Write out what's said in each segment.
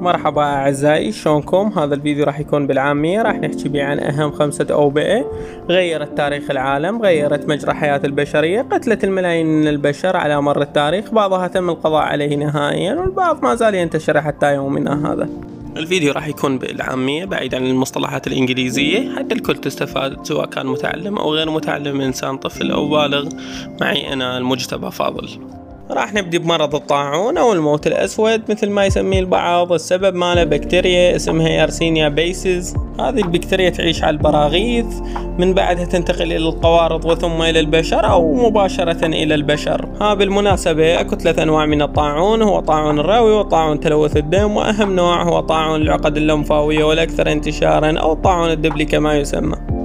مرحبا أعزائي شلونكم؟ هذا الفيديو راح يكون بالعامية راح نحكي بيه عن أهم خمسة أوبئة. غيرت تاريخ العالم غيرت مجرى حياة البشرية قتلت الملايين من البشر على مر التاريخ بعضها تم القضاء عليه نهائيا والبعض ما زال ينتشر حتى يومنا هذا. الفيديو راح يكون بالعامية بعيد عن المصطلحات الإنجليزية. حتى الكل تستفاد سواء كان متعلم أو غير متعلم إنسان طفل أو بالغ. معي أنا المجتبى فاضل. راح نبدي بمرض الطاعون أو الموت الأسود مثل ما يسميه البعض السبب ماله بكتيريا اسمها يارسينيا بيسز هذه البكتيريا تعيش على البراغيث من بعدها تنتقل إلى القوارض وثم إلى البشر أو مباشرة إلى البشر. ها بالمناسبة أكو ثلاث أنواع من الطاعون هو طاعون الرئوي وطاعون تلوث الدم وأهم نوع هو طاعون العقد اللمفاوية والأكثر انتشارا أو الطاعون الدبلي كما يسمى.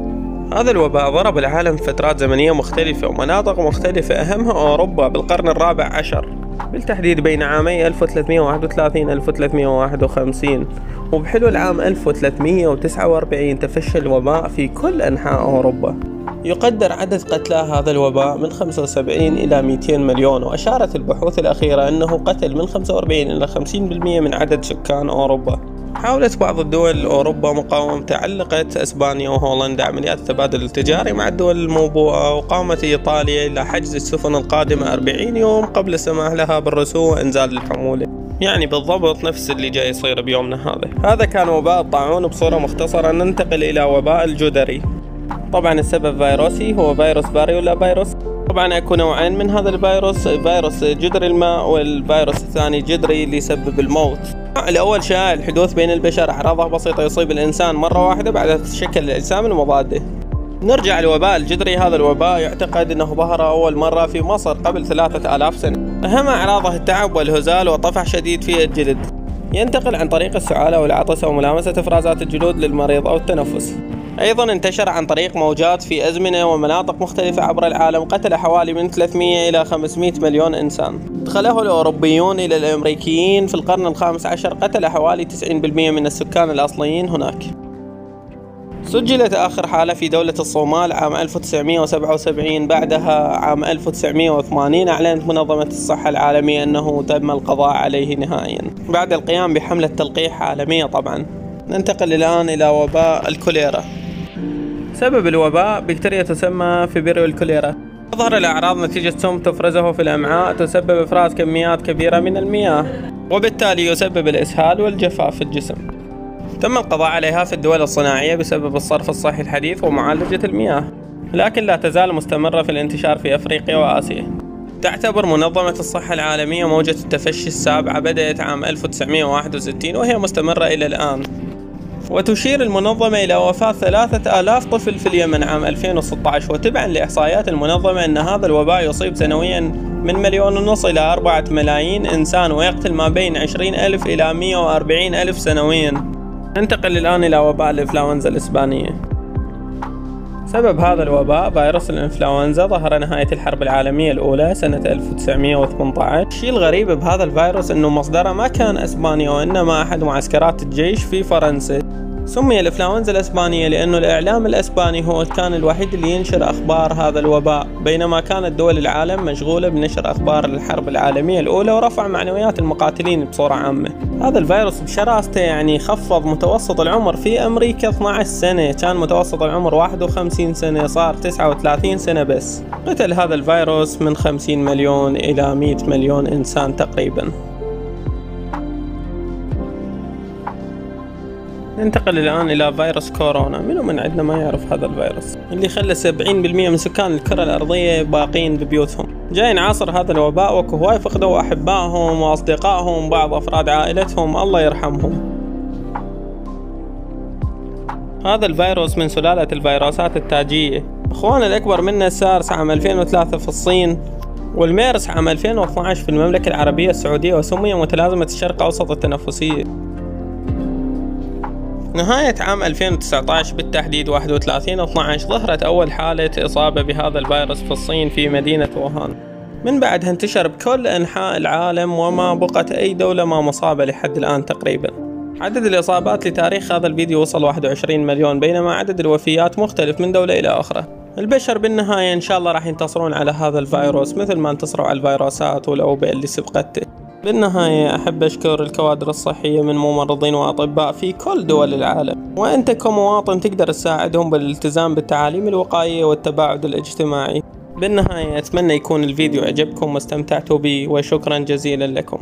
هذا الوباء ضرب العالم فترات زمنية مختلفة ومناطق مختلفة أهمها أوروبا بالقرن الرابع عشر. بالتحديد بين عامي 1331 1351 وبحلول عام 1349 تفشى الوباء في كل أنحاء أوروبا. يقدر عدد قتلى هذا الوباء من 75 إلى 200 مليون وأشارت البحوث الأخيرة أنه قتل من 45 إلى 50% من عدد سكان أوروبا. حاولت بعض الدول أوروبا مقاومة علقت أسبانيا وهولندا عمليات التبادل التجاري مع الدول الموبوءة وقامت إيطاليا إلى حجز السفن القادمة 40 يوم قبل السماح لها بالرسوم وإنزال الحمولة يعني بالضبط نفس اللي جاي يصير بيومنا هذا. هذا كان وباء الطاعون بصورة مختصرة. ننتقل إلى وباء الجدري. طبعا السبب فيروسي هو فيروس ولا فيروس. طبعا أكو نوعين من هذا الفيروس. فيروس جدري الماء والفيروس الثاني جدري اللي يسبب الموت. الأول شائع الحدوث بين البشر أعراضه بسيطة يصيب الإنسان مرة واحدة بعدها تتشكل الأجسام المضادة. نرجع لوباء الجدري هذا الوباء يعتقد إنه ظهر أول مرة في مصر قبل ثلاثة آلاف سنة. أهم أعراضه التعب والهزال وطفح شديد في الجلد. ينتقل عن طريق السعالة والعطس وملامسة إفرازات الجلود للمريض أو التنفس. أيضا انتشر عن طريق موجات في أزمنة ومناطق مختلفة عبر العالم قتل حوالي من 300 إلى 500 مليون إنسان. دخله الأوروبيون إلى الأمريكيين في القرن الخامس عشر قتل حوالي 90% من السكان الأصليين هناك. سجلت آخر حالة في دولة الصومال عام 1977 بعدها عام 1980 أعلنت منظمة الصحة العالمية أنه تم القضاء عليه نهائيا. بعد القيام بحملة تلقيح عالمية طبعا. ننتقل الآن إلى وباء الكوليرا. سبب الوباء بكتيريا تسمى فيبريو الكوليرا تظهر الأعراض نتيجة سم تفرزه في الأمعاء تسبب إفراز كميات كبيرة من المياه وبالتالي يسبب الإسهال والجفاف في الجسم. تم القضاء عليها في الدول الصناعية بسبب الصرف الصحي الحديث ومعالجة المياه لكن لا تزال مستمرة في الانتشار في أفريقيا وآسيا. تعتبر منظمة الصحة العالمية موجة التفشي السابعة بدأت عام 1961 وهي مستمرة إلى الآن. وتشير المنظمة إلى وفاة ثلاثة آلاف طفل في اليمن عام 2016 وتبعا لإحصائيات المنظمة أن هذا الوباء يصيب سنويا من مليون ونص إلى أربعة ملايين إنسان ويقتل ما بين عشرين ألف إلى مية وأربعين ألف سنويا. ننتقل الآن إلى وباء الإنفلونزا الإسبانية. سبب هذا الوباء فيروس الإنفلونزا ظهر نهاية الحرب العالمية الأولى سنة 1918 الشيء الغريب بهذا الفيروس أنه مصدره ما كان أسبانيا وإنما أحد معسكرات الجيش في فرنسا. سمي الإنفلونزا الإسبانية لأنه الإعلام الإسباني هو كان الوحيد اللي ينشر أخبار هذا الوباء بينما كانت دول العالم مشغولة بنشر أخبار الحرب العالمية الأولى ورفع معنويات المقاتلين بصورة عامة. هذا الفيروس بشراسته يعني خفض متوسط العمر في أمريكا 12 سنة كان متوسط العمر 51 سنة صار 39 سنة بس. قتل هذا الفيروس من 50 مليون إلى 100 مليون إنسان تقريباً. ننتقل الآن إلى فيروس كورونا. منو من عندنا ما يعرف هذا الفيروس؟ اللي خلى 70% من سكان الكرة الأرضية باقين ببيوتهم. جاي عصر هذا الوباء وكو هواي فقدوا أحبائهم وأصدقائهم بعض أفراد عائلتهم. الله يرحمهم. هذا الفيروس من سلالة الفيروسات التاجية. أخوان الأكبر منه سارس عام 2003 في الصين والميرس عام 2012 في المملكة العربية السعودية وسمي متلازمة الشرق أوسط التنفسية. نهاية عام 2019 بالتحديد 31 12 ظهرت أول حالة إصابة بهذا الفيروس في الصين في مدينة ووهان. من بعدها انتشر بكل أنحاء العالم وما بقت أي دولة ما مصابة لحد الآن تقريبا. عدد الإصابات لتاريخ هذا الفيديو وصل 21 مليون بينما عدد الوفيات مختلف من دولة إلى أخرى. البشر بالنهاية إن شاء الله راح ينتصرون على هذا الفيروس مثل ما انتصروا على الفيروسات والأوبئة اللي سبقته بالنهاية أحب أشكر الكوادر الصحية من ممرضين وأطباء في كل دول العالم. وأنت كمواطن تقدر تساعدهم بالالتزام بالتعاليم الوقائية والتباعد الاجتماعي. بالنهاية أتمنى يكون الفيديو عجبكم واستمتعتوا به وشكرا جزيلا لكم.